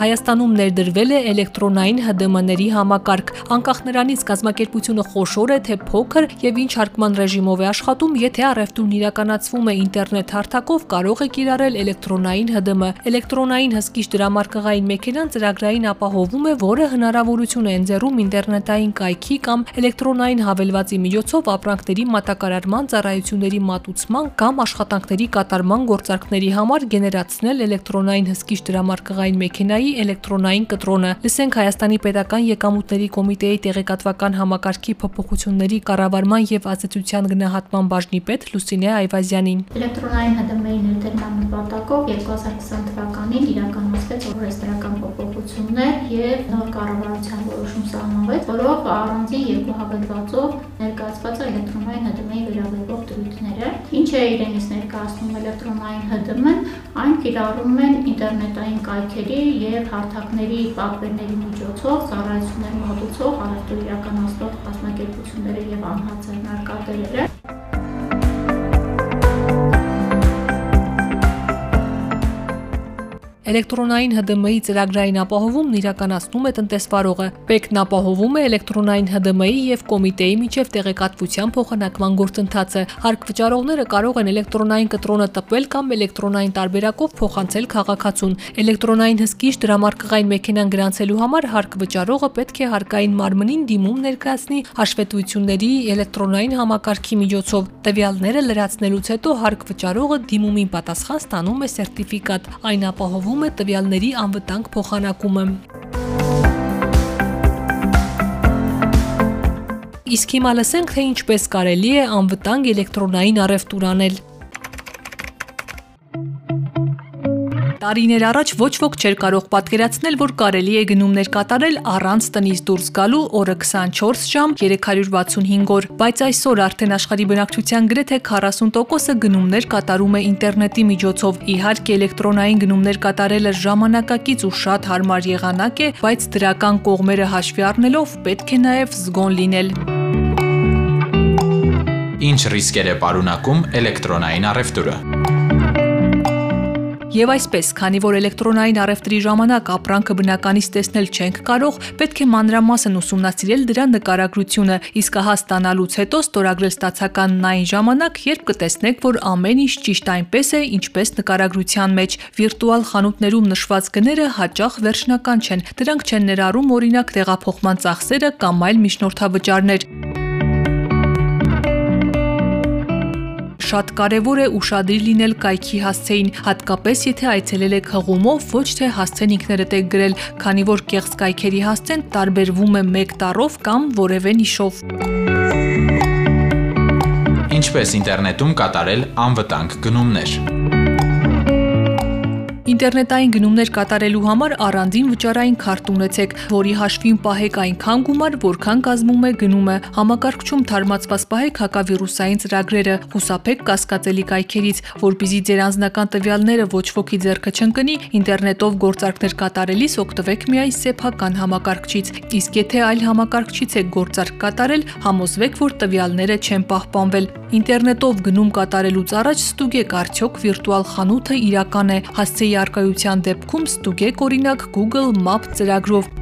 Հայաստանում ներդրվել է էլեկտրոնային ՀԴՄ-ների համակարգ։ Անկախ նրանից կազմակերպությունը խոշոր է թե փոքր եւ ինչ հարկման ռեժիմով է աշխատում, եթե առևտուրն իրականացվում է ինտերնետ հարթակով, կարող է կիրառել էլեկտրոնային ՀԴՄ։ Էլեկտրոնային հսկիչ դրամարկղային մեքենան ծրագրային ապահովում է, որը հնարավորություն է ընձեռում ինտերնետային կայքի կամ էլեկտրոնային հավելվածի միջոցով ապրանքների մատակարարման ծառայությունների մատուցման կամ աշխատանքների կատարման գործարքների համար գեներացնել էլեկտրոնային հսկիչ դրամարկղային մեքենայի Գյուղի էլեկտրոնային կտրոնը։ Լսենք Հայաստանի Պետական Եկամուտների կոմիտեի տեղեկատվական համակարգի փոփոխությունների կառավարման եւ ազդեցության գնահատման բաժնի պետ Լուսինե Այվազյանին։ Էլեկտրոնային ՀԴՄ-ի ներդրման նպատակով 2020 թվականին իրականացվեց օրենսդրական փոփոխություններ եւ նոր կառավարության որոշում սահմանվեց, որով առանձին երկու հավելվածով ներկայացված է էլեկտրոնային ՀԴՄ-ի վերաբերող դրույթները, ինչը իրենից ներկայացնում էլեկտրոնային ՀԴՄ-ն, այն կիրառում են ինտերնետային կայքերի եւ եւ հարթակների պատվերների միջոցով ծառայություններ մատուցող առևտուր իրականացնող կազմակերպությունները եւ անհատներկատերերը Էլեկտրոնային ՀԴՄ-ի ծրագրային ապահովումն իրականացնում է տնտեսվարողը։ ՊԵԿ-ն ապահովում է էլեկտրոնային ՀԴՄ-ի եւ կոմիտեի միջև տեղեկատվության փոխանակման գործընթացը։ Հարկվճարողները կարող են էլեկտրոնային կտրոնը տպել կամ էլեկտրոնային տարբերակով փոխանցել քաղաքացուն։ Էլեկտրոնային հսկիչ դրամարկղային մեքենան գրանցելու համար հարկվճարողը պետք է հարկային մարմնին դիմում ներկայացնի հաշվետվությունների էլեկտրոնային համակարգի միջոցով։ Տվյալները լրացնելուց հետո հարկվճարողը դիմումին պատասխան ստանում է սերտիֆիկատ։ Այն ապահովում է տվյալների անվտանգ փոխանակումը։ Իսկ հիմա լսենք, թե ինչպես կարելի է անվտանգ էլեկտրոնային առևտուր անել։ Տարիներ առաջ ոչ ոք չէր կարող պատկերացնել, որ կարելի է գնումներ կատարել առանց տնից դուրս գալու օրը 24 ժամ 365 օր, բայց այսօր արդեն աշխարհի բնակչության գրեթե 40%-ը գնումներ կատարում է ինտերնետի միջոցով։ Իհարկե, էլեկտրոնային գնումներ կատարելը ժամանակակից ու շատ հարմար եղանակ է, բայց դրական կողմերը հաշվի առնելով պետք է նաև զգոն լինել։ Ինչ ռիսկեր է պարունակում էլեկտրոնային առևտուրը։ Եվ այսպես, քանի որ էլեկտրոնային առևտրի ժամանակ ապրանքը բնականից տեսնել չենք կարող, պետք է մանրամասն ուսումնասիրել դրա նկարագրությունը, իսկ ահա ստանալուց հետո ստորագրել ստացականն այն ժամանակ, երբ կտեսնեք, որ ամեն ինչ ճիշտ այնպես է, ինչպես նկարագրության մեջ։ Վիրտուալ խանութներում նշված գները հաճախ վերջնական չեն։ Դրանք չեն ներառում օրինակ տեղափոխման ծախսերը կամ այլ միջնորդավճարներ։ շատ կարևոր է ուշադիր լինել կայքի հասցեին, հատկապես եթե այցելել եք հղումով, ոչ թե հասցեն ինքներդ եք գրել, քանի որ կեղծ կայքերի հասցեն տարբերվում է 1 տառով կամ որևէ նիշով։ Ինչպես ինտերնետում կատարել անվտանգ գնումներ։ Ինտերնետային գնումներ կատարելու համար առանձին վճարային քարտ ունեցեք, որի հաշվին պահեք այնքան գումար, որքան կազմում է գնումը։ Համակարգչում թարմացված պահեք հակավիրուսային ծրագրերը, խուսափեք կասկածելի կայքերից, որpիսի ձեր անձնական տվյալները ոչ ոքի ձեռքը չընկնի, ինտերնետով գործարքներ կատարելիս օգտվեք միայն սեփական համակարգչից։ Իսկ եթե այլ համակարգչից եք գործարք կատարել, համոզվեք, որ տվյալները չեն պահպանվել։ Ինտերնետով գնում կատարելուց առաջ ստուգեք արդյոք վիրտուալ խանութը իրական է, հասցեի արկայության դեպքում ստուգեք օրինակ Google Map ծրագրով։